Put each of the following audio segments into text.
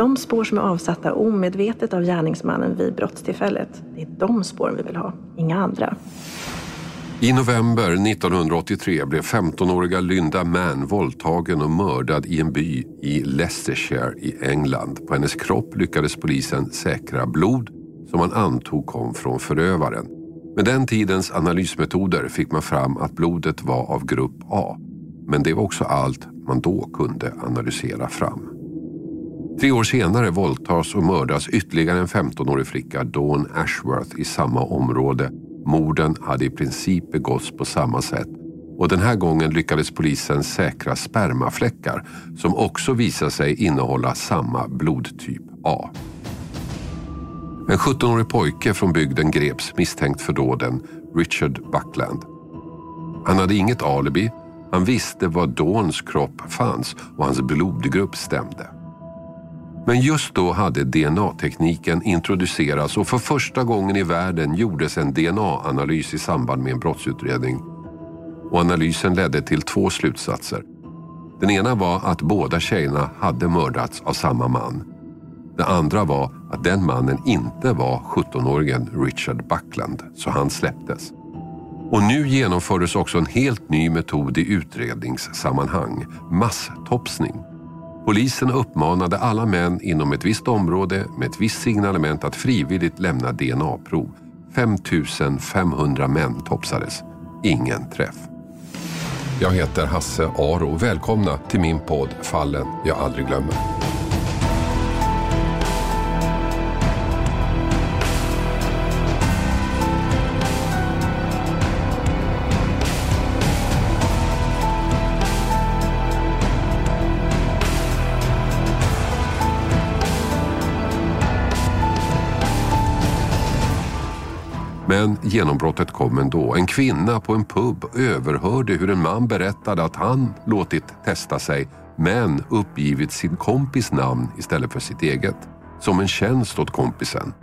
de spår som är avsatta omedvetet av gärningsmannen vid brottstillfället, det är de spåren vi vill ha, inga andra. I november 1983 blev 15-åriga Lynda Mann våldtagen och mördad i en by i Leicestershire i England. På hennes kropp lyckades polisen säkra blod som man antog kom från förövaren. Med den tidens analysmetoder fick man fram att blodet var av grupp A. Men det var också allt man då kunde analysera fram. Tre år senare våldtas och mördas ytterligare en 15-årig flicka, Dawn Ashworth, i samma område. Morden hade i princip begåtts på samma sätt och den här gången lyckades polisen säkra spermafläckar som också visade sig innehålla samma blodtyp A. En 17-årig pojke från bygden greps misstänkt för dåden, Richard Buckland. Han hade inget alibi, han visste var Dawns kropp fanns och hans blodgrupp stämde. Men just då hade DNA-tekniken introducerats och för första gången i världen gjordes en DNA-analys i samband med en brottsutredning. Och analysen ledde till två slutsatser. Den ena var att båda tjejerna hade mördats av samma man. Det andra var att den mannen inte var 17-åringen Richard Buckland, så han släpptes. Och nu genomfördes också en helt ny metod i utredningssammanhang, masstopsning. Polisen uppmanade alla män inom ett visst område med ett visst signalement att frivilligt lämna DNA-prov. 5500 män topsades. Ingen träff. Jag heter Hasse Aro. Välkomna till min podd Fallen jag aldrig glömmer. Men genombrottet kom ändå. En kvinna på en pub överhörde hur en man berättade att han låtit testa sig men uppgivit sin kompis namn istället för sitt eget. Som en tjänst åt kompisen.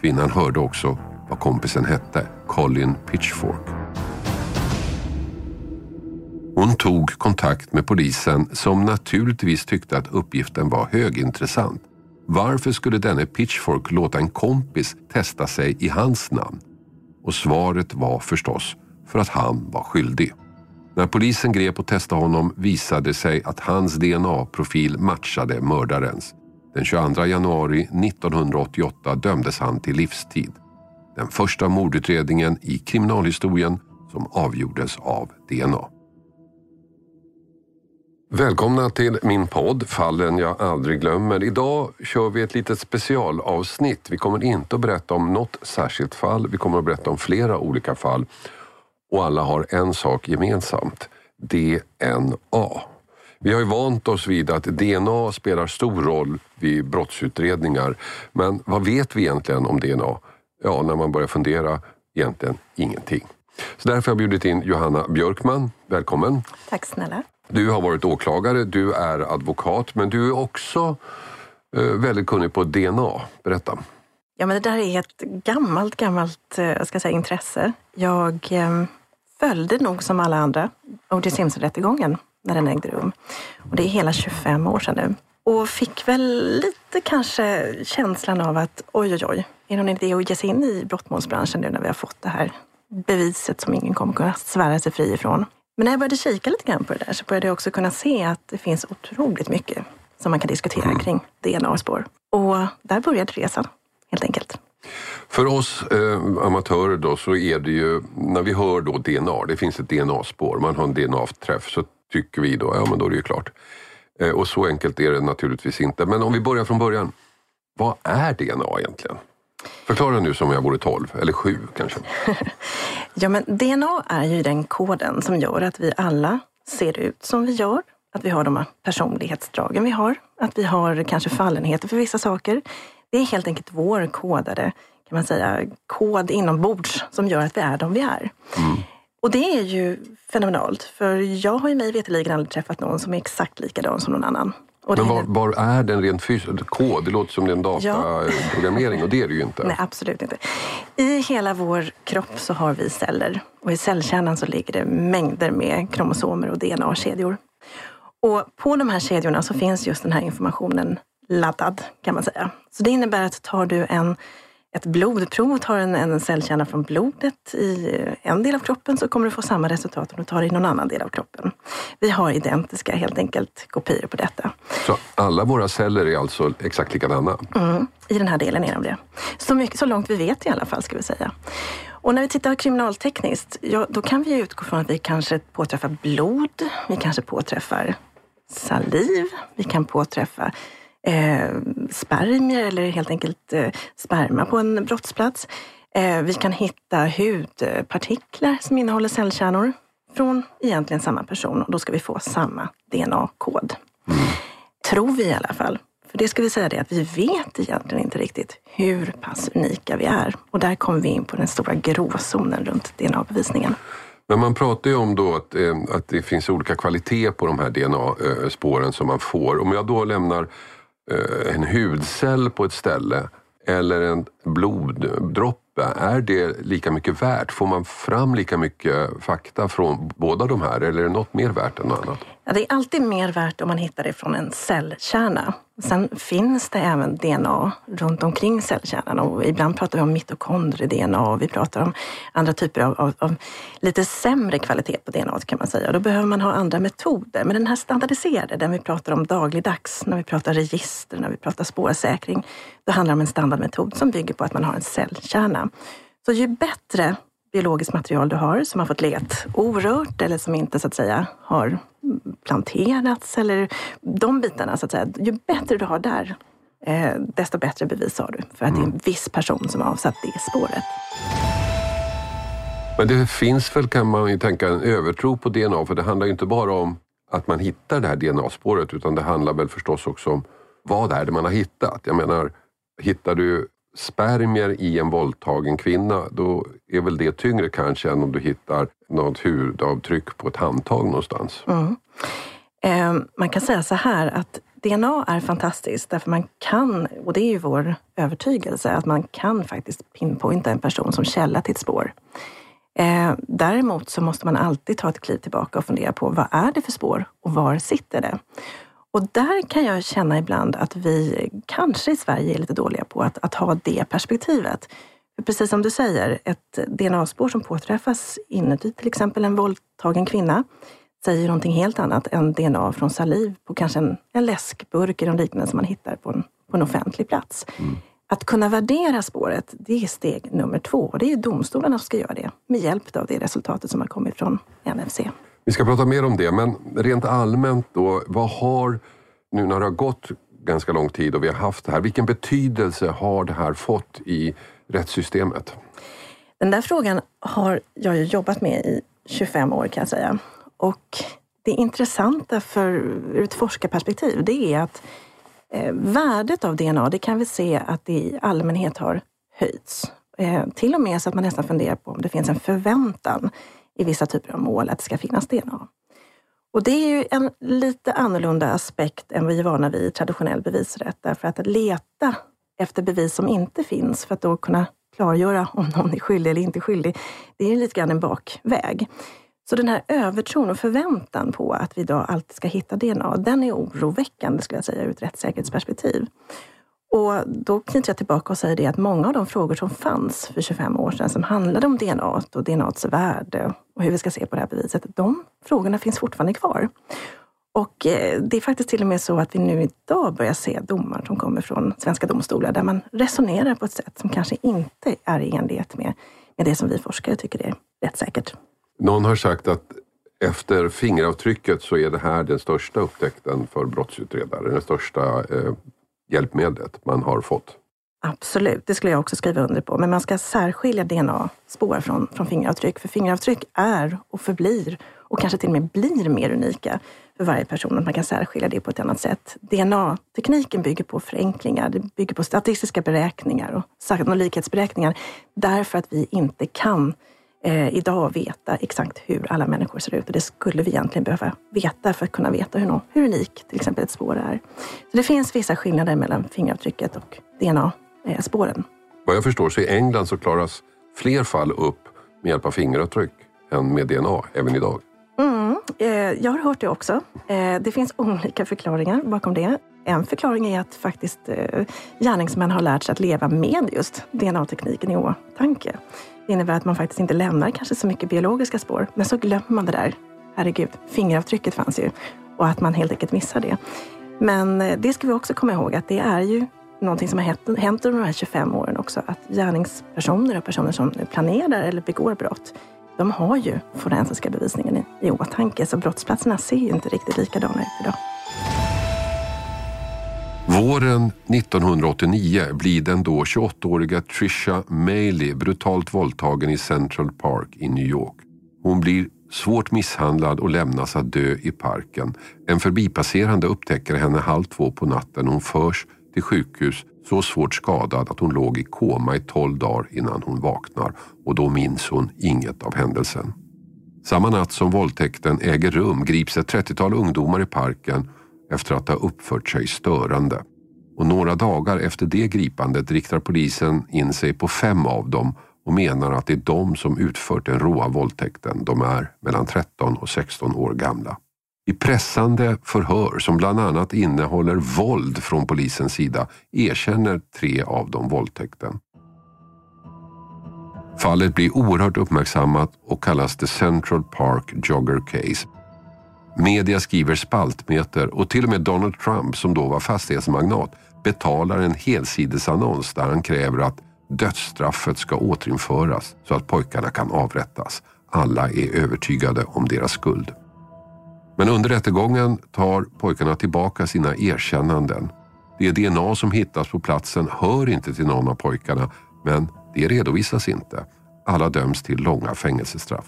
Kvinnan hörde också vad kompisen hette, Colin Pitchfork. Hon tog kontakt med polisen som naturligtvis tyckte att uppgiften var högintressant. Varför skulle denne Pitchfork låta en kompis testa sig i hans namn? Och svaret var förstås för att han var skyldig. När polisen grep och testade honom visade det sig att hans DNA-profil matchade mördarens. Den 22 januari 1988 dömdes han till livstid. Den första mordutredningen i kriminalhistorien som avgjordes av DNA. Välkomna till min podd Fallen jag aldrig glömmer. Idag kör vi ett litet specialavsnitt. Vi kommer inte att berätta om något särskilt fall. Vi kommer att berätta om flera olika fall. Och alla har en sak gemensamt. DNA. Vi har ju vant oss vid att DNA spelar stor roll vid brottsutredningar. Men vad vet vi egentligen om DNA? Ja, när man börjar fundera, egentligen ingenting. Så därför har jag bjudit in Johanna Björkman. Välkommen! Tack snälla. Du har varit åklagare, du är advokat, men du är också eh, väldigt kunnig på DNA. Berätta. Ja, men det där är ett gammalt, gammalt eh, jag ska säga, intresse. Jag eh, följde nog som alla andra O.J. Simpson-rättegången när den ägde rum. Och det är hela 25 år sedan nu. Och fick väl lite kanske känslan av att oj, oj, oj, är det någon idé att ge sig in i brottmålsbranschen nu när vi har fått det här beviset som ingen kommer kunna svära sig fri ifrån. Men när jag började kika lite grann på det där så började jag också kunna se att det finns otroligt mycket som man kan diskutera Mm. kring DNA-spår. Och där började resan, helt enkelt. För oss eh, amatörer då så är det ju, när vi hör då DNA, det finns ett DNA-spår, man har en DNA-träff så tycker vi då, ja men då är det ju klart. Eh, och så enkelt är det naturligtvis inte. Men om vi börjar från början, vad är DNA egentligen? Förklara nu som jag vore 12 eller 7 kanske. Ja, men DNA är ju den koden som gör att vi alla ser ut som vi gör. Att vi har de här personlighetsdragen vi har. Att vi har kanske fallenheter för vissa saker. Det är helt enkelt vår kodade kan man säga, kod inombords som gör att vi är de vi är. Mm. Och det är ju fenomenalt, för jag har ju mig veterligen aldrig träffat någon som är exakt likadan som någon annan. Men var, var är den rent fysiskt? Kod, det låter som det är en dataprogrammering och det är det ju inte. Nej, absolut inte. I hela vår kropp så har vi celler och i cellkärnan så ligger det mängder med kromosomer och DNA-kedjor. Och på de här kedjorna så finns just den här informationen laddad kan man säga. Så det innebär att tar du en, ett blodprov och tar en, en cellkärna från blodet i en del av kroppen så kommer du få samma resultat om du tar det i någon annan del av kroppen. Vi har identiska helt enkelt kopior på detta. Så alla våra celler är alltså exakt likadana? Mm, I den här delen är de det. Så, mycket, så långt vi vet i alla fall, ska vi säga. Och när vi tittar kriminaltekniskt, ja, då kan vi utgå från att vi kanske påträffar blod, vi kanske påträffar saliv, vi kan påträffa eh, spermier eller helt enkelt eh, sperma på en brottsplats. Eh, vi kan hitta hudpartiklar som innehåller cellkärnor från egentligen samma person och då ska vi få samma DNA-kod. Tror vi i alla fall. För det ska vi säga det att vi vet egentligen inte riktigt hur pass unika vi är. Och där kommer vi in på den stora gråzonen runt DNA-bevisningen. Men man pratar ju om då att, eh, att det finns olika kvalitet på de här DNA-spåren som man får. Om jag då lämnar eh, Eh, en hudcell på ett ställe eller en bloddroppe, är det lika mycket värt? Får man fram lika mycket fakta från båda de här eller är det något mer värt än något annat? Ja, det är alltid mer värt om man hittar det från en cellkärna. Sen finns det även DNA runt omkring cellkärnan och ibland pratar vi om mitokondrie-DNA och vi pratar om andra typer av, av, av lite sämre kvalitet på DNA kan man säga. Då behöver man ha andra metoder. Men den här standardiserade, den vi pratar om dagligdags, när vi pratar register, när vi pratar spårsäkring, då handlar det om en standardmetod som bygger på att man har en cellkärna. Så ju bättre biologiskt material du har som har fått legat orört eller som inte så att säga har planterats eller de bitarna så att säga. Ju bättre du har där, eh, desto bättre bevis har du för att det är en viss person som har avsatt det spåret. Men det finns väl, kan man ju tänka, en övertro på DNA för det handlar ju inte bara om att man hittar det här DNA-spåret utan det handlar väl förstås också om vad är det man har hittat? Jag menar, hittar du spermier i en våldtagen kvinna, då är väl det tyngre kanske än om du hittar något hudavtryck på ett handtag någonstans. Mm. Eh, man kan säga så här att DNA är fantastiskt därför man kan, och det är ju vår övertygelse, att man kan faktiskt pinpointa en person som källa till ett spår. Eh, däremot så måste man alltid ta ett kliv tillbaka och fundera på vad är det för spår och var sitter det? Och där kan jag känna ibland att vi kanske i Sverige är lite dåliga på att, att ha det perspektivet. För precis som du säger, ett DNA-spår som påträffas inuti till exempel en våldtagen kvinna säger någonting helt annat än DNA från saliv på kanske en, en läskburk eller liknande som man hittar på en, på en offentlig plats. Att kunna värdera spåret, det är steg nummer två och det är domstolarna som ska göra det med hjälp av det resultatet som har kommit från NFC. Vi ska prata mer om det, men rent allmänt då, vad har, nu när det har gått ganska lång tid och vi har haft det här, vilken betydelse har det här fått i rättssystemet? Den där frågan har jag ju jobbat med i 25 år kan jag säga. Och det intressanta för, ur ett forskarperspektiv, det är att eh, värdet av DNA, det kan vi se att det i allmänhet har höjts. Eh, till och med så att man nästan funderar på om det finns en förväntan i vissa typer av mål att det ska finnas DNA. Och det är ju en lite annorlunda aspekt än vi är vana vid i traditionell bevisrätt. Därför att leta efter bevis som inte finns för att då kunna klargöra om någon är skyldig eller inte skyldig, det är lite grann en bakväg. Så den här övertron och förväntan på att vi idag alltid ska hitta DNA, den är oroväckande skulle jag säga ur ett rättssäkerhetsperspektiv. Och då knyter jag tillbaka och säger det att många av de frågor som fanns för 25 år sedan som handlade om DNA och DNAs värde och hur vi ska se på det här beviset, de frågorna finns fortfarande kvar. Och eh, det är faktiskt till och med så att vi nu idag börjar se domar som kommer från svenska domstolar där man resonerar på ett sätt som kanske inte är i enlighet med, med det som vi forskare tycker är rättssäkert. Någon har sagt att efter fingeravtrycket så är det här den största upptäckten för brottsutredare, den största eh, hjälpmedlet man har fått. Absolut, det skulle jag också skriva under på. Men man ska särskilja DNA-spår från, från fingeravtryck. För fingeravtryck är och förblir och kanske till och med blir mer unika för varje person, att man kan särskilja det på ett annat sätt. DNA-tekniken bygger på förenklingar, det bygger på statistiska beräkningar och sannolikhetsberäkningar, därför att vi inte kan eh, idag veta exakt hur alla människor ser ut och det skulle vi egentligen behöva veta för att kunna veta hur, hur unik till exempel ett spår är. Så det finns vissa skillnader mellan fingeravtrycket och DNA-spåren. Vad jag förstår så i England så klaras fler fall upp med hjälp av fingeravtryck än med DNA även idag. Mm, eh, jag har hört det också. Eh, det finns olika förklaringar bakom det. En förklaring är att faktiskt eh, gärningsmän har lärt sig att leva med just DNA-tekniken i åtanke. Det innebär att man faktiskt inte lämnar kanske så mycket biologiska spår, men så glömmer man det där. Herregud, fingeravtrycket fanns ju och att man helt enkelt missar det. Men eh, det ska vi också komma ihåg att det är ju någonting som har hänt, under de här 25 åren också, att gärningspersoner och personer som planerar eller begår brott, de har ju forensiska bevisningen i, i åtanke, så brottsplatserna ser ju inte riktigt likadana ut idag. Våren 1989 blir den då 28-åriga Trisha Maley brutalt våldtagen i Central Park i New York. Hon blir svårt misshandlad och lämnas att dö i parken. En förbipasserande upptäcker henne halv två på natten. Hon förs till sjukhus så svårt skadad att hon låg i koma i tolv dagar innan hon vaknar och då minns hon inget av händelsen. Samma natt som våldtäkten äger rum grips ett 30-tal ungdomar i parken efter att ha uppfört sig störande. Och några dagar efter det gripandet riktar polisen in sig på fem av dem och menar att det är de som utfört den råa våldtäkten. De är mellan 13 och 16 år gamla. I pressande förhör som bland annat innehåller våld från polisens sida erkänner tre av dem våldtäkten. Fallet blir oerhört uppmärksammat och kallas The Central Park Jogger Case. Media skriver spaltmeter och till och med Donald Trump, som då var fastighetsmagnat, betalar en helsidesannons där han kräver att dödsstraffet ska återinföras så att pojkarna kan avrättas. Alla är övertygade om deras skuld. Men under rättegången tar pojkarna tillbaka sina erkännanden. Det DNA som hittas på platsen hör inte till någon av pojkarna, men det redovisas inte. Alla döms till långa fängelsestraff.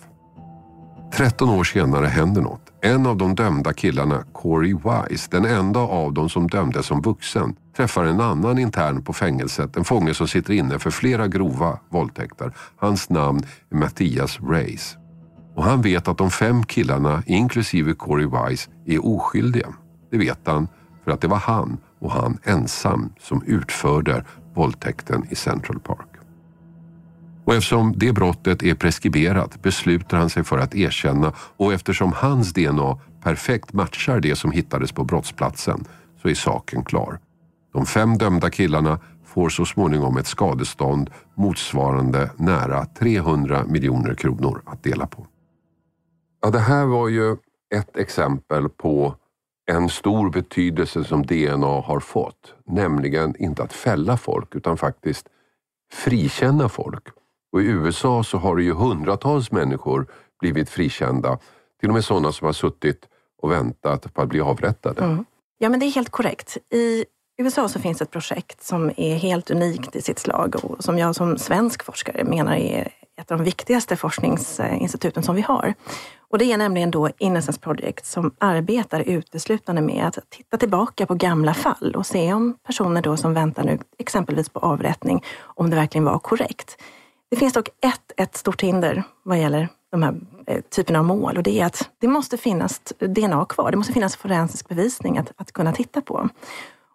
13 år senare händer något. En av de dömda killarna, Corey Wise, den enda av dem som dömdes som vuxen, träffar en annan intern på fängelset, en fånge som sitter inne för flera grova våldtäkter. Hans namn är Mattias Reis. Och han vet att de fem killarna, inklusive Corey Wise, är oskyldiga. Det vet han för att det var han och han ensam som utförde våldtäkten i Central Park. Och eftersom det brottet är preskriberat beslutar han sig för att erkänna och eftersom hans DNA perfekt matchar det som hittades på brottsplatsen så är saken klar. De fem dömda killarna får så småningom ett skadestånd motsvarande nära 300 miljoner kronor att dela på. Ja, det här var ju ett exempel på en stor betydelse som DNA har fått. Nämligen inte att fälla folk utan faktiskt frikänna folk. Och I USA så har det ju hundratals människor blivit frikända. Till och med sådana som har suttit och väntat på att bli avrättade. Mm. Ja, men det är helt korrekt. I USA så finns ett projekt som är helt unikt i sitt slag och som jag som svensk forskare menar är ett av de viktigaste forskningsinstituten som vi har. Och det är nämligen då Innocence Project som arbetar uteslutande med att titta tillbaka på gamla fall och se om personer då som väntar nu exempelvis på avrättning, om det verkligen var korrekt. Det finns dock ett, ett stort hinder vad gäller de här typen typerna av mål och det är att det måste finnas DNA kvar. Det måste finnas forensisk bevisning att, att kunna titta på.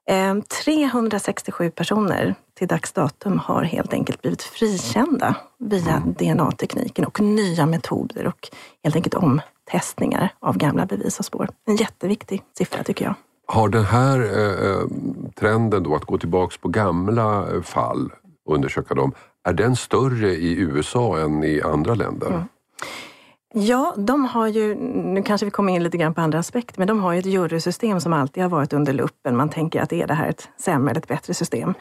Ehm, 367 personer till dags datum har helt enkelt blivit frikända via. DNA-tekniken och nya metoder och helt enkelt omtestningar av gamla bevis och spår. En jätteviktig siffra tycker jag. Har den här eh, eh trenden då att gå tillbaks på gamla eh, fall och undersöka dem, är den större i USA än i andra länder? Mm. Ja, de har ju, nu kanske vi kommer in lite grann på andra aspekter, men de har ju ett jurysystem som alltid har varit under luppen. Man tänker att är det här ett sämre eller ett bättre system?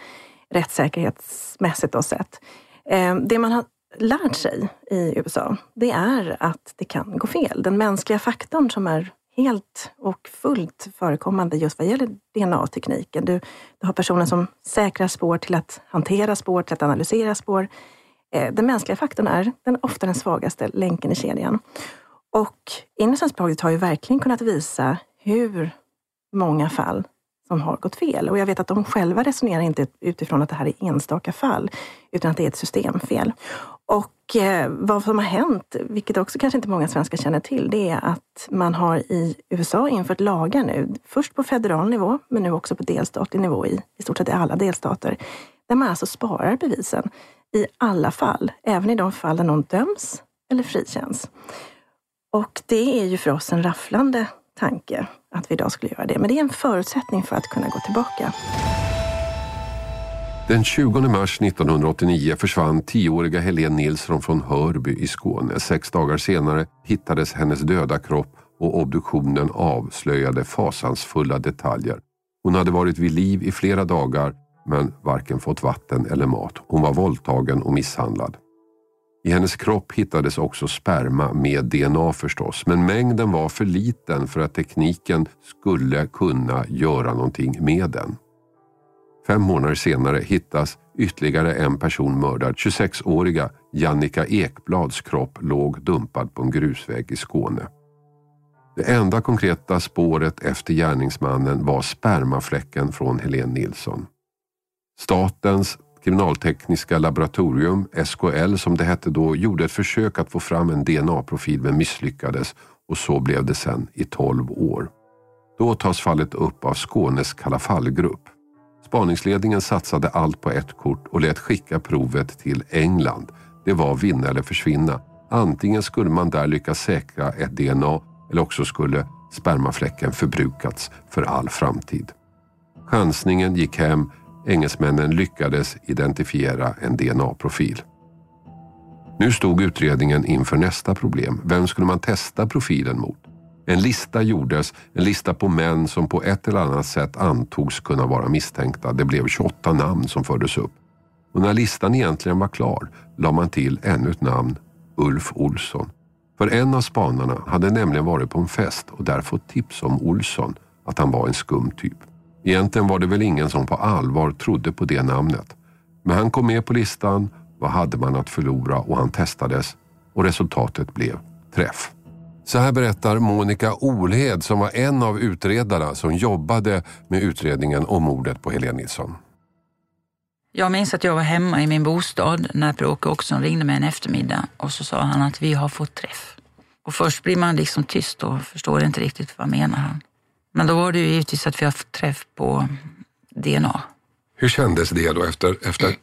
Rättssäkerhetsmässigt och sett. Eh, det man har lärt sig i USA, det är att det kan gå fel. Den mänskliga faktorn som är helt och fullt förekommande just vad gäller DNA-tekniken. Du, du har personer som säkrar spår till att hantera spår, till att analysera spår. Eh, den mänskliga faktorn är den, ofta den svagaste länken i kedjan. Och Innocence Project har ju verkligen kunnat visa hur många fall som har gått fel. Och jag vet att de själva resonerar inte utifrån att det här är enstaka fall, utan att det är ett systemfel. Och eh, vad som har hänt, vilket också kanske inte många svenskar känner till, det är att man har i USA infört lagar nu, först på federal nivå, men nu också på delstatlig nivå i, i stort sett i alla delstater, där man alltså sparar bevisen i alla fall, även i de fall där någon döms eller frikänns. Och det är ju för oss en rafflande tanke att vi idag skulle göra det. Men det är en förutsättning för att kunna gå tillbaka. Den 20 mars 1989 försvann tioåriga Helene Nilsson från Hörby i Skåne. Sex dagar senare hittades hennes döda kropp och obduktionen avslöjade fasansfulla detaljer. Hon hade varit vid liv i flera dagar men varken fått vatten eller mat. Hon var våldtagen och misshandlad. I hennes kropp hittades också sperma med DNA förstås, men mängden var för liten för att tekniken skulle kunna göra någonting med den. Fem månader senare hittas ytterligare en person mördad. 26-åriga Jannica Ekblads kropp låg dumpad på en grusväg i Skåne. Det enda konkreta spåret efter gärningsmannen var spermafläcken från Helene Nilsson. Statens kriminaltekniska laboratorium, SKL som det hette då, gjorde ett försök att få fram en DNA-profil men misslyckades och så blev det sen i 12 år. Då tas fallet upp av Skånes Kalla fall-grupp. Spaningsledningen satsade allt på ett kort och lät skicka provet till England. Det var vinna eller försvinna. Antingen skulle man där lyckas säkra ett DNA eller också skulle spermafläcken förbrukats för all framtid. Chansningen gick hem Engelsmännen lyckades identifiera en DNA-profil. Nu stod utredningen inför nästa problem. Vem skulle man testa profilen mot? En lista gjordes, en lista på män som på ett eller annat sätt antogs kunna vara misstänkta. Det blev 28 namn som fördes upp. Och när listan egentligen var klar la man till ännu ett namn, Ulf Olsson. För en av spanarna hade nämligen varit på en fest och där fått tips om Olsson, att han var en skum typ. Egentligen var det väl ingen som på allvar trodde på det namnet. Men han kom med på listan, vad hade man att förlora och han testades och resultatet blev träff. Så här berättar Monica Olhed som var en av utredarna som jobbade med utredningen om mordet på Helene Nilsson. Jag minns att jag var hemma i min bostad när Per-Åke Åkesson ringde mig en eftermiddag och så sa han att vi har fått träff. Och först blir man liksom tyst och förstår inte riktigt vad menar han. Men då var det ju givetvis att vi har fått träff på DNA. Hur kändes det då efter, efter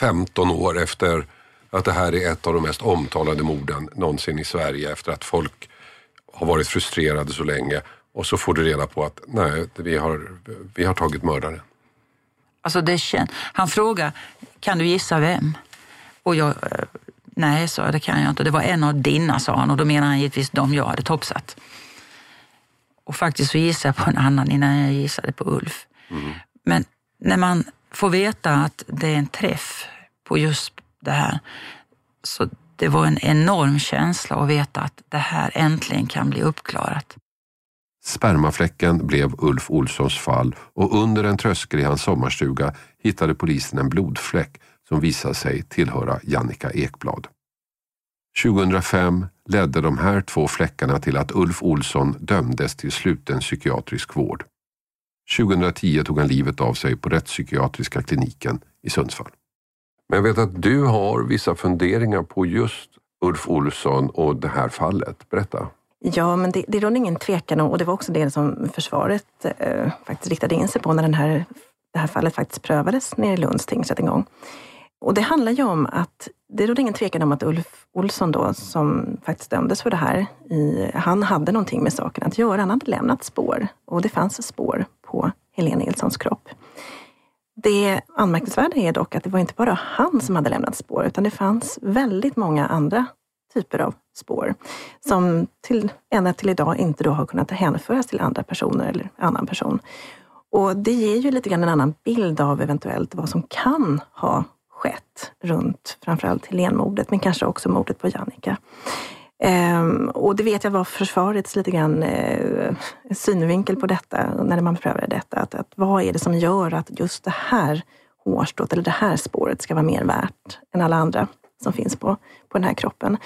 15 år efter att det här är ett av de mest omtalade morden någonsin i Sverige efter att folk har varit frustrerade så länge och så får du reda på att nej, vi har, vi har tagit mördaren. Alltså det känd. Han frågade, kan du gissa vem? Och jag, eh, nej, sa jag, det kan jag inte. Det var en av dina, sa han och då menar han givetvis de jag hade topsat. Och faktiskt så gissade jag på en annan innan jag gissade på Ulf. Mm. Men när man får veta att det är en träff på just det här, så det var en enorm känsla att veta att det här äntligen kan bli uppklarat. Spermafläcken blev Ulf Olssons fall och under en tröskel i hans sommarstuga hittade polisen en blodfläck som visade sig tillhöra Jannica Ekblad. 2005 ledde de här två fläckarna till att Ulf Olsson dömdes till sluten psykiatrisk vård. 2010 tog han livet av sig på rättspsykiatriska kliniken i Sundsvall. Men jag vet att du har vissa funderingar på just Ulf Olsson och det här fallet. Berätta. Ja, men det, det råder ingen tvekan och det var också det som försvaret eh, faktiskt riktade in sig på när den här, det här fallet faktiskt prövades nere i Lunds tingsrätt en gång. Och det handlar ju om att det råder ingen tvekan om att Ulf Olsson då, som faktiskt dömdes för det här, i, han hade någonting med saken att göra. Han hade lämnat spår och det fanns spår på Helene Nilssons kropp. Det anmärkningsvärda är dock att det var inte bara han som hade lämnat spår, utan det fanns väldigt många andra typer av spår som till, ända till idag inte då har kunnat hänföras till andra personer eller annan person. Och det ger ju lite grann en annan bild av eventuellt vad som kan ha skett runt framförallt Helénmordet, men kanske också mordet på Jannica. Ehm, och det vet jag var försvarets lite grann eh, synvinkel på detta, när man prövade detta. Att, att vad är det som gör att just det här hårstrået eller det här spåret ska vara mer värt än alla andra som finns på, på den här kroppen?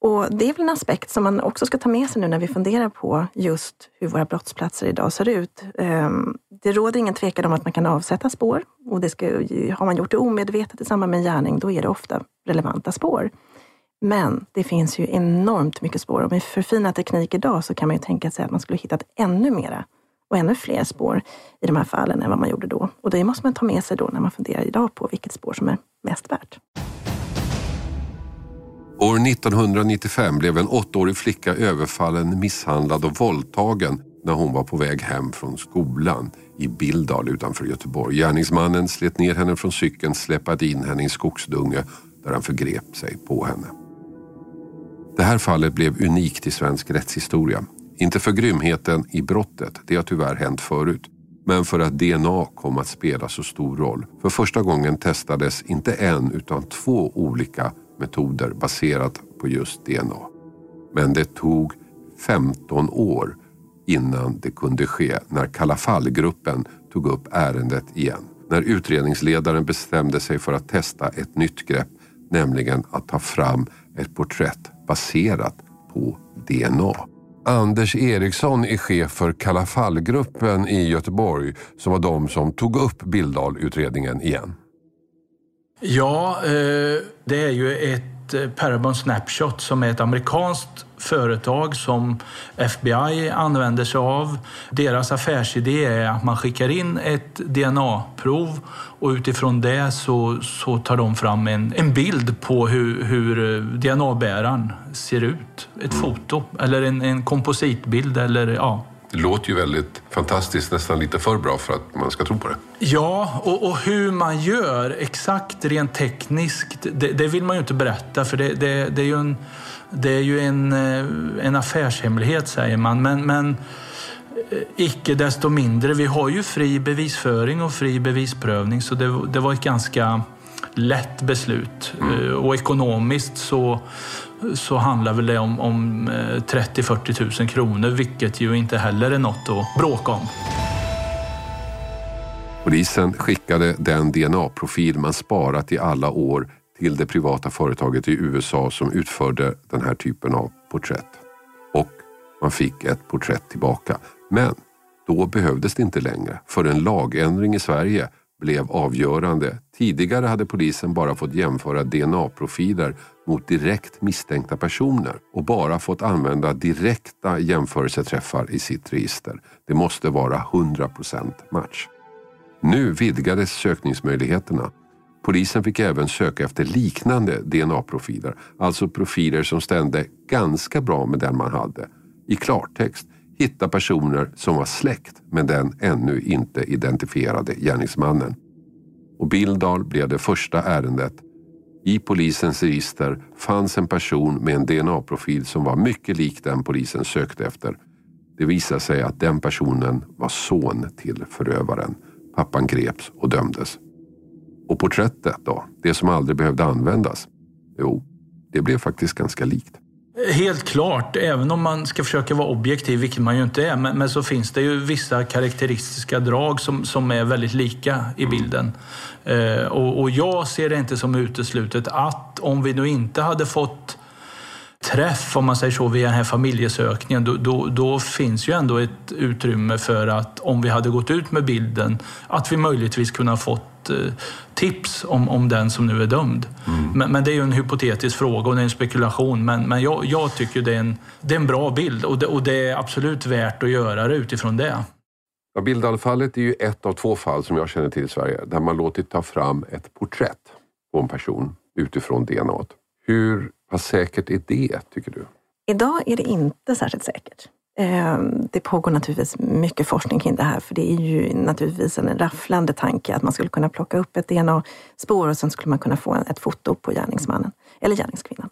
Och det är väl en aspekt som man också ska ta med sig nu när vi funderar på just hur våra brottsplatser idag ser ut. Ehm, det råder ingen tvekan om att man kan avsätta spår och det ska, har man gjort det omedvetet i samband med en gärning, då är det ofta relevanta spår. Men det finns ju enormt mycket spår och med förfinad teknik idag så kan man ju tänka sig att man skulle hittat ännu mera och ännu fler spår i de här fallen än vad man gjorde då. Och det måste man ta med sig då när man funderar idag på vilket spår som är mest värt. År 1995 blev en åttaårig flicka överfallen, misshandlad och våldtagen när hon var på väg hem från skolan i Bildal utanför Göteborg. Gärningsmannen slet ner henne från cykeln, släpade in henne i en skogsdunge där han förgrep sig på henne. Det här fallet blev unikt i svensk rättshistoria. Inte för grymheten i brottet, det har tyvärr hänt förut, men för att DNA kom att spela så stor roll. För första gången testades inte en utan två olika metoder baserat på just DNA. Men det tog 15 år innan det kunde ske när Kalla fall-gruppen tog upp ärendet igen. När utredningsledaren bestämde sig för att testa ett nytt grepp, nämligen att ta fram ett porträtt baserat på DNA. Anders Eriksson är chef för Kalla fall-gruppen i Göteborg som var de som tog upp Bildal-utredningen igen. Ja, eh, det är ju ett eh, Parabon Snapshot som är ett amerikanskt företag som FBI använder sig av. Deras affärsidé är att man skickar in ett DNA-prov och utifrån det så, så tar de fram en, en bild på hur, hur eh, DNA-bäraren ser ut. Ett foto eller en, en kompositbild eller ja, det låter ju väldigt fantastiskt, nästan lite för bra för att man ska tro på det. Ja, och, och hur man gör exakt rent tekniskt, det, det, vill man ju inte berätta för det, det, det är ju en, det är ju en, eh, en affärshemlighet säger man. Men, men eh, icke desto mindre, vi har ju fri bevisföring och fri bevisprövning så det, det var ett ganska lätt beslut. Mm. Eh, och ekonomiskt så så handlar väl det om, om 30-40 eh, 000 kronor, vilket ju inte heller är något att bråka om. Polisen skickade den DNA-profil man sparat i alla år till det privata företaget i USA som utförde den här typen av porträtt. Och man fick ett porträtt tillbaka. Men då behövdes det inte längre för en lagändring i Sverige blev avgörande. Tidigare hade polisen bara fått jämföra DNA-profiler mot direkt misstänkta personer och bara fått använda direkta jämförelseträffar i sitt register. Det måste vara 100% match. Nu vidgades sökningsmöjligheterna. Polisen fick även söka efter liknande DNA-profiler, alltså profiler som stämde ganska bra med den man hade. I klartext, hitta personer som var släkt med den ännu inte identifierade gärningsmannen. Och Bildal blev det första ärendet. I polisens register fanns en person med en DNA-profil som var mycket lik den polisen sökte efter. Det visade sig att den personen var son till förövaren. Pappan greps och dömdes. Och porträttet då, det som aldrig behövde användas? Jo, det blev faktiskt ganska likt. Helt klart, även om man ska försöka vara objektiv, vilket man ju inte är, men, men så finns det ju vissa karaktäristiska drag som, som är väldigt lika i bilden. Eh, och, och jag ser det inte som uteslutet att om vi nu inte hade fått träff, om man säger så, via den här familjesökningen, då, då, då, finns ju ändå ett utrymme för att om vi hade gått ut med bilden, att vi möjligtvis kunde ha fått tips om, om den som nu är dömd. Mm. Men, men, det är ju en hypotetisk fråga och det är en spekulation. Men, men jag, jag tycker det är, en, det är en bra bild och det, och det är absolut värt att göra det utifrån det. Ja, Bildalfallet är ju ett av två fall som jag känner till i Sverige där man låtit ta fram ett porträtt på en person utifrån DNA. Hur pass säkert är det, tycker du? Idag är det inte särskilt säkert. Ehm, det pågår naturligtvis mycket forskning kring det här, för det är ju naturligtvis en rafflande tanke att man skulle kunna plocka upp ett DNA-spår och sen skulle man kunna få ett foto på gärningsmannen eller gärningskvinnan.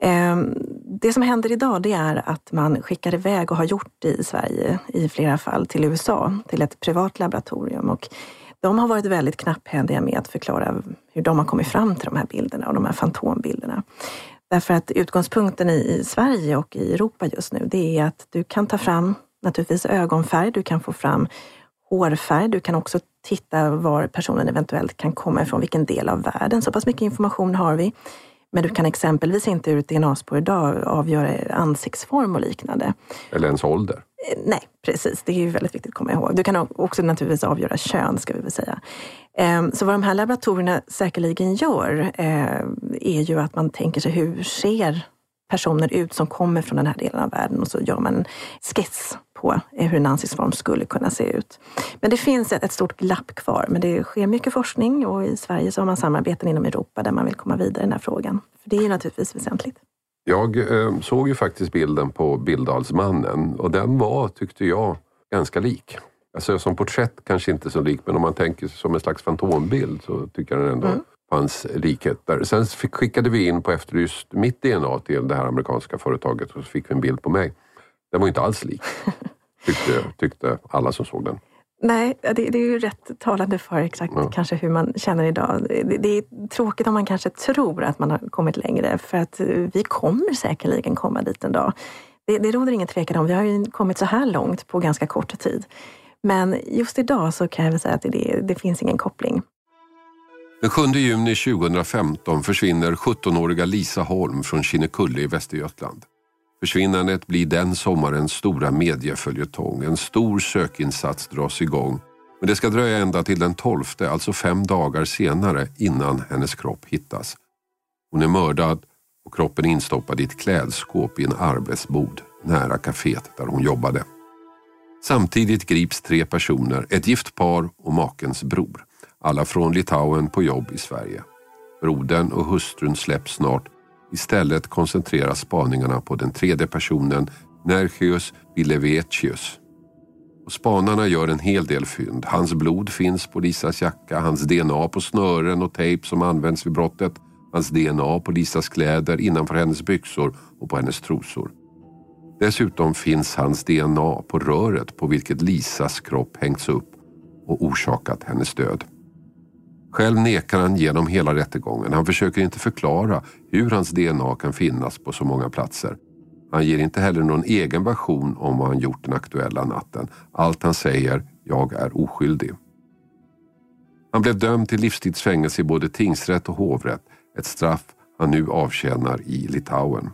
Ehm, det som händer idag det är att man skickar iväg och har gjort det i Sverige i flera fall till USA, till ett privat laboratorium. Och de har varit väldigt knapphändiga med att förklara hur de har kommit fram till de här bilderna och de här fantombilderna. Därför att utgångspunkten i, Sverige och i Europa just nu, det är att du kan ta fram naturligtvis ögonfärg, du kan få fram hårfärg, du kan också titta var personen eventuellt kan komma ifrån, vilken del av världen. Så pass mycket information har vi. Men du kan exempelvis inte ur ett DNA-spår idag avgöra ansiktsform och liknande. Eller ens ålder. Eh, nej, precis. Det är ju väldigt viktigt att komma ihåg. Du kan också naturligtvis avgöra kön, ska vi väl säga. Ehm, så vad de här laboratorierna säkerligen gör eh, är ju att man tänker sig hur ser personer ut som kommer från den här delen av världen och så gör man en skiss på hur en ansiktsform skulle kunna se ut. Men det finns ett, stort glapp kvar, men det sker mycket forskning och i Sverige så har man samarbeten inom Europa där man vill komma vidare i den här frågan. För det är naturligtvis väsentligt. Jag eh, såg ju faktiskt bilden på Billdalsmannen och den var, tyckte jag, ganska lik. Alltså som porträtt kanske inte så lik, men om man tänker som en slags fantombild så tycker jag den ändå mm. fanns likheter. Sen skickade vi in på Efterlyst mitt DNA till det här amerikanska företaget och så fick vi en bild på mig. Den var inte alls lik, tyckte, tyckte alla som såg den. Nej, det, det, är ju rätt talande för exakt ja. kanske hur man känner idag. Det, det, är tråkigt om man kanske tror att man har kommit längre, för att vi kommer säkerligen komma dit en dag. Det, det råder ingen tvekan om. Vi har ju kommit så här långt på ganska kort tid. Men just idag så kan jag väl säga att det, det finns ingen koppling. Den 7 juni 2015 försvinner 17-åriga Lisa Holm från Kinnekulle i Västergötland. Försvinnandet blir den sommarens stora medieföljetong. En stor sökinsats dras igång. Men det ska dröja ända till den 12, alltså fem dagar senare, innan hennes kropp hittas. Hon är mördad och kroppen instoppad i ett klädskåp i en arbetsbod nära kaféet där hon jobbade. Samtidigt grips tre personer, ett gift par och makens bror. Alla från Litauen på jobb i Sverige. Brodern och hustrun släpps snart. Istället koncentreras spaningarna på den tredje personen, Nergius Bilevecius. Och spanarna gör en hel del fynd. Hans blod finns på Lisas jacka, hans DNA på snören och tejp som används vid brottet, hans DNA på Lisas kläder innanför hennes byxor och på hennes trosor. Dessutom finns hans DNA på röret på vilket Lisas kropp hängts upp och orsakat hennes död. Själv nekar han genom hela rättegången. Han försöker inte förklara hur hans DNA kan finnas på så många platser. Han ger inte heller någon egen version om vad han gjort den aktuella natten. Allt han säger, jag är oskyldig. Han blev dömd till livstidsfängelse i både tingsrätt och hovrätt. Ett straff han nu avtjänar i Litauen.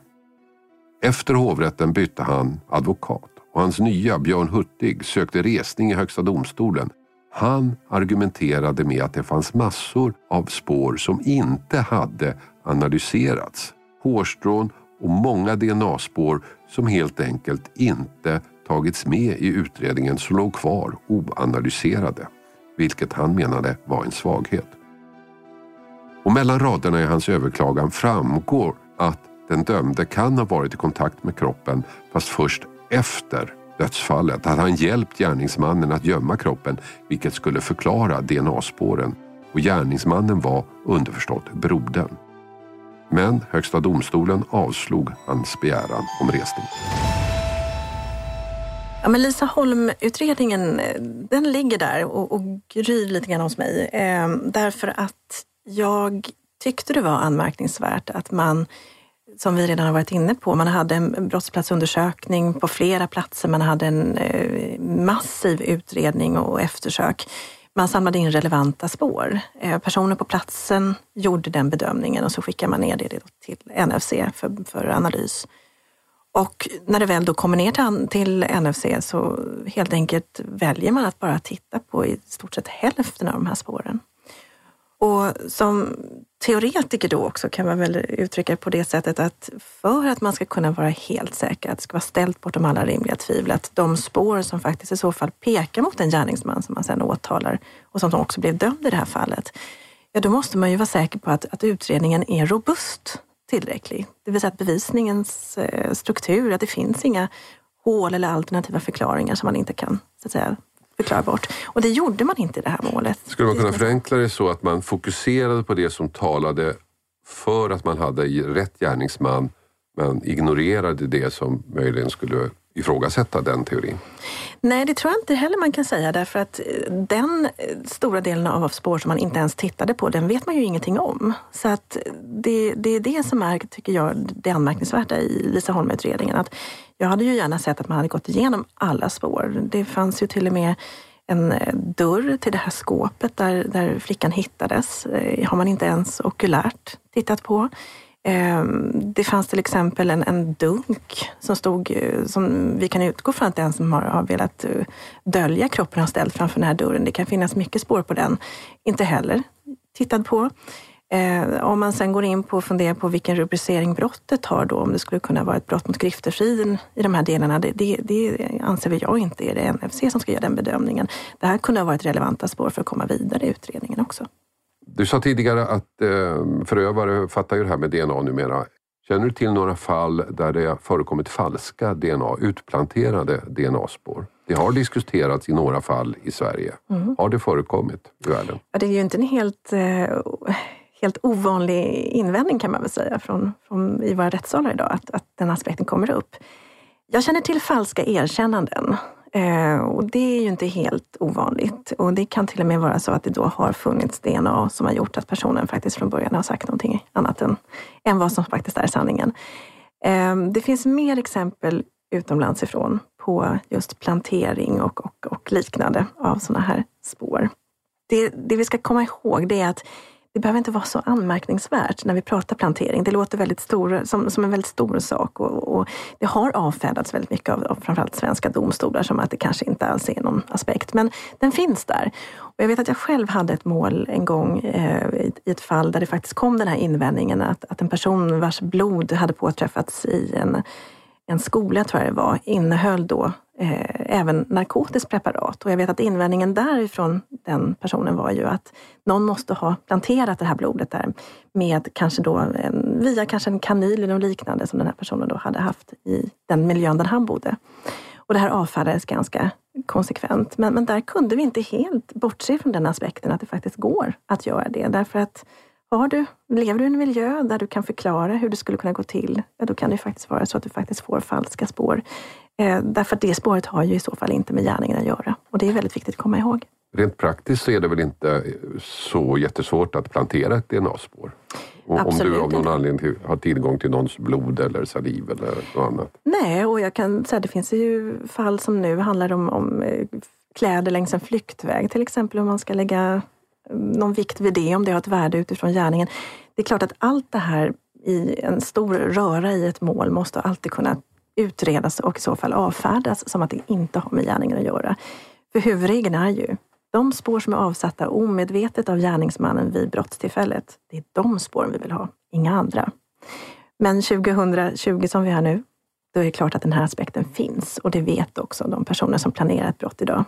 Efter hovrätten bytte han advokat och hans nya Björn Hurtig sökte resning i Högsta domstolen. Han argumenterade med att det fanns massor av spår som inte hade analyserats. Hårstrån och många DNA-spår som helt enkelt inte tagits med i utredningen som låg kvar oanalyserade. Vilket han menade var en svaghet. Och mellan raderna i hans överklagan framgår att den dömde kan ha varit i kontakt med kroppen fast först efter dödsfallet. Att han hjälpt gärningsmannen att gömma kroppen vilket skulle förklara DNA-spåren. Och gärningsmannen var underförstått brodern. Men Högsta domstolen avslog hans begäran om resning. Ja, men Lisa Holm-utredningen, den ligger där och, och gryr lite grann hos mig. Eh, därför att jag tyckte det var anmärkningsvärt att man som vi redan har varit inne på. Man hade en brottsplatsundersökning på flera platser. Man hade en eh, massiv utredning och eftersök. Man samlade in relevanta spår. Eh, personer på platsen gjorde den bedömningen och så skickar man ner det till NFC för, för analys. Och när det väl då kommer ner till, till NFC så helt enkelt väljer man att bara titta på i stort sett hälften av de här spåren. Och som teoretiker då också kan man väl uttrycka det på det sättet att för att man ska kunna vara helt säker, att det ska vara ställt bortom alla rimliga tvivel, att de spår som faktiskt i så fall pekar mot en gärningsman som man sedan åtalar och som också blev dömd i det här fallet, ja då måste man ju vara säker på att, att utredningen är robust tillräcklig. Det vill säga att bevisningens eh, struktur, att det finns inga hål eller alternativa förklaringar som man inte kan så att säga, förklara bort. Och det gjorde man inte i det här målet. Skulle man kunna förenkla det så att man fokuserade på det som talade för att man hade rätt gärningsman men ignorerade det som möjligen skulle ifrågasätta den teorin? Nej, det tror jag inte heller man kan säga därför att eh, den eh, stora delen av spår som man inte ens tittade på, den vet man ju ingenting om. Så att eh, det, det är det som är, tycker jag, det anmärkningsvärda i Lisa Holm-utredningen. Att jag hade ju gärna sett att man hade gått igenom alla spår. Det fanns ju till och med en dörr till det här skåpet där, där flickan hittades. har man inte ens okulärt tittat på. Ehm, det fanns till exempel en, en dunk som stod, eh, som vi kan utgå från att den som har, har velat eh, dölja kroppen har ställt framför den här dörren. Det kan finnas mycket spår på den. Inte heller tittad på. Ehm, om man sen går in på och funderar på vilken rubricering brottet har då, om det skulle kunna vara ett brott mot griftefriden i de här delarna, det, det, det anser vi jag inte är det NFC som ska göra den bedömningen. Det här kunde ha varit relevanta spår för att komma vidare i utredningen också. Du sa tidigare att eh, förövare fattar ju det här med DNA numera. Känner du till några fall där det förekommit falska DNA, utplanterade DNA-spår? Det har diskuterats i några fall i Sverige. Mm. Har det förekommit i världen? Ja, det är ju inte en helt, eh, helt ovanlig invändning kan man väl säga från, från i våra rättssalar idag, att, att den aspekten kommer upp. Jag känner till falska erkännanden Eh, och det är ju inte helt ovanligt. Och det kan till och med vara så att det då har funnits DNA som har gjort att personen faktiskt från början har sagt någonting annat än, än vad som faktiskt är sanningen. Eh, det finns mer exempel utomlands ifrån på just plantering och, och, och liknande av sådana här spår. Det, det vi ska komma ihåg det är att det behöver inte vara så anmärkningsvärt när vi pratar plantering. Det låter väldigt stor, som, som en väldigt stor sak och, och det har avfärdats väldigt mycket av, av framförallt svenska domstolar som att det kanske inte alls är någon aspekt. Men den finns där. Och jag vet att jag själv hade ett mål en gång eh, i, i, ett fall där det faktiskt kom den här invändningen att, att en person vars blod hade påträffats i en, en skola, tror jag det var, innehöll då eh, även narkotiskt preparat. Och jag vet att invändningen därifrån den personen var ju att någon måste ha planterat det här blodet där med kanske då en, via kanske en kanyl eller liknande som den här personen då hade haft i den miljön där han bodde. Och det här avfärdades ganska konsekvent. Men, men där kunde vi inte helt bortse från den aspekten att det faktiskt går att göra det. Därför att har du, lever du i en miljö där du kan förklara hur det skulle kunna gå till, ja, då kan det faktiskt vara så att du faktiskt får falska spår. Eh, därför att det spåret har ju i så fall inte med gärningen att göra. Och det är väldigt viktigt att komma ihåg. Rent praktiskt så är det väl inte så jättesvårt att plantera ett DNA-spår? Om du av någon anledning har tillgång till någons blod eller saliv eller något annat? Nej, och jag kan säga att det finns ju fall som nu handlar om, om eh, kläder längs en flyktväg till exempel, om man ska lägga någon vikt vid det, om det har ett värde utifrån gärningen. Det är klart att allt det här i en stor röra i ett mål måste alltid kunna utredas och i så fall avfärdas som att det inte har med gärningen att göra. För huvudregeln är ju de spår som är avsatta omedvetet av gärningsmannen vid brottstillfället, det är de spåren vi vill ha, inga andra. Men 2020 som vi är nu, då är det klart att den här aspekten finns och det vet också de personer som planerar ett brott idag.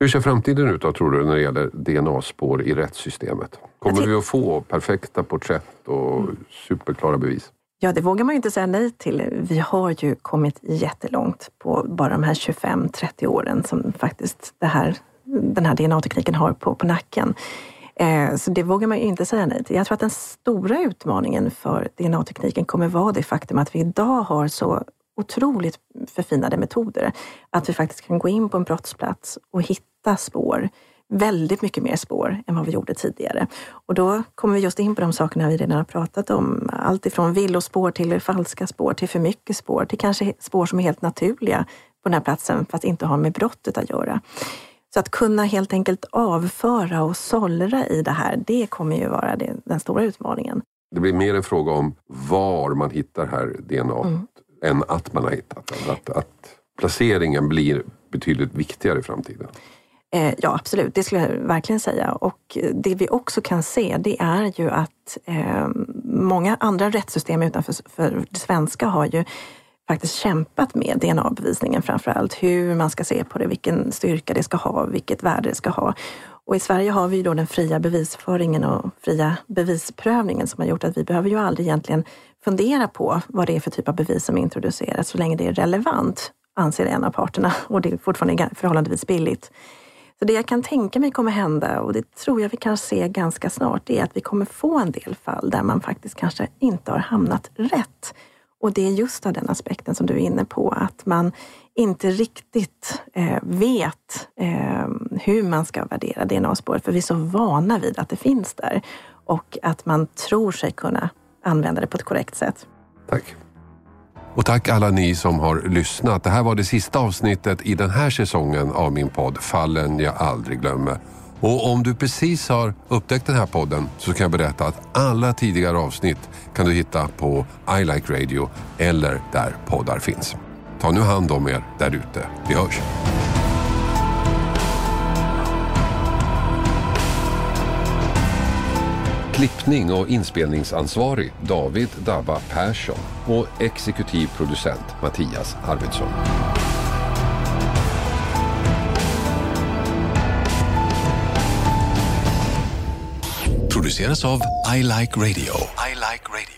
Hur ser framtiden ut då, tror du, när det gäller DNA-spår i rättssystemet? Kommer vi att få perfekta porträtt och mm. superklara bevis? Ja, det vågar man ju inte säga nej till. Vi har ju kommit jättelångt på bara de här 25-30 åren som faktiskt här, den här DNA-tekniken har på, på nacken. Eh, så det vågar man ju inte säga nej till. Jag tror att den stora utmaningen för DNA-tekniken kommer vara det faktum att vi idag har så otroligt förfinade metoder. Att vi faktiskt kan gå in på en brottsplats och hitta spår väldigt mycket mer spår än vad vi gjorde tidigare. Och då kommer vi just in på de sakerna vi redan har pratat om. Allt ifrån villospår till falska spår, till för mycket spår, till kanske spår som är helt naturliga på den här platsen fast inte har med brottet att göra. Så att kunna helt enkelt avföra och sållra i det här, det kommer ju vara den stora utmaningen. Det blir mer en fråga om var man hittar här DNA mm än att man har hittat den. Att, att placeringen blir betydligt viktigare i framtiden. Eh, ja, absolut. Det skulle jag verkligen säga. Och det vi också kan se, det är ju att eh, många andra rättssystem utanför för det svenska har ju faktiskt kämpat med DNA-bevisningen framför allt. Hur man ska se på det, vilken styrka det ska ha, vilket värde det ska ha. Och i Sverige har vi då den fria bevisföringen och fria bevisprövningen som har gjort att vi behöver ju aldrig egentligen fundera på vad det är för typ av bevis som introduceras så länge det är relevant, anser en av parterna och det är fortfarande förhållandevis billigt. Så det jag kan tänka mig kommer hända, och det tror jag vi kan se ganska snart, det är att vi kommer få en del fall där man faktiskt kanske inte har hamnat rätt. Och det är just av den aspekten som du är inne på, att man inte riktigt eh, vet eh, hur man ska värdera DNA-spåret, för vi är så vana vid att det finns där och att man tror sig kunna använda det på ett korrekt sätt. Tack. Och tack alla ni som har lyssnat. Det här var det sista avsnittet i den här säsongen av min podd Fallen jag aldrig glömmer. Och om du precis har upptäckt den här podden så kan jag berätta att alla tidigare avsnitt kan du hitta på I Like Radio eller där poddar finns. Ta nu hand om er där ute. Vi hörs! Klippning och inspelningsansvarig David Dabba Persson och exekutiv producent Mattias Arvidsson. Produceras av I Like Radio. I like radio.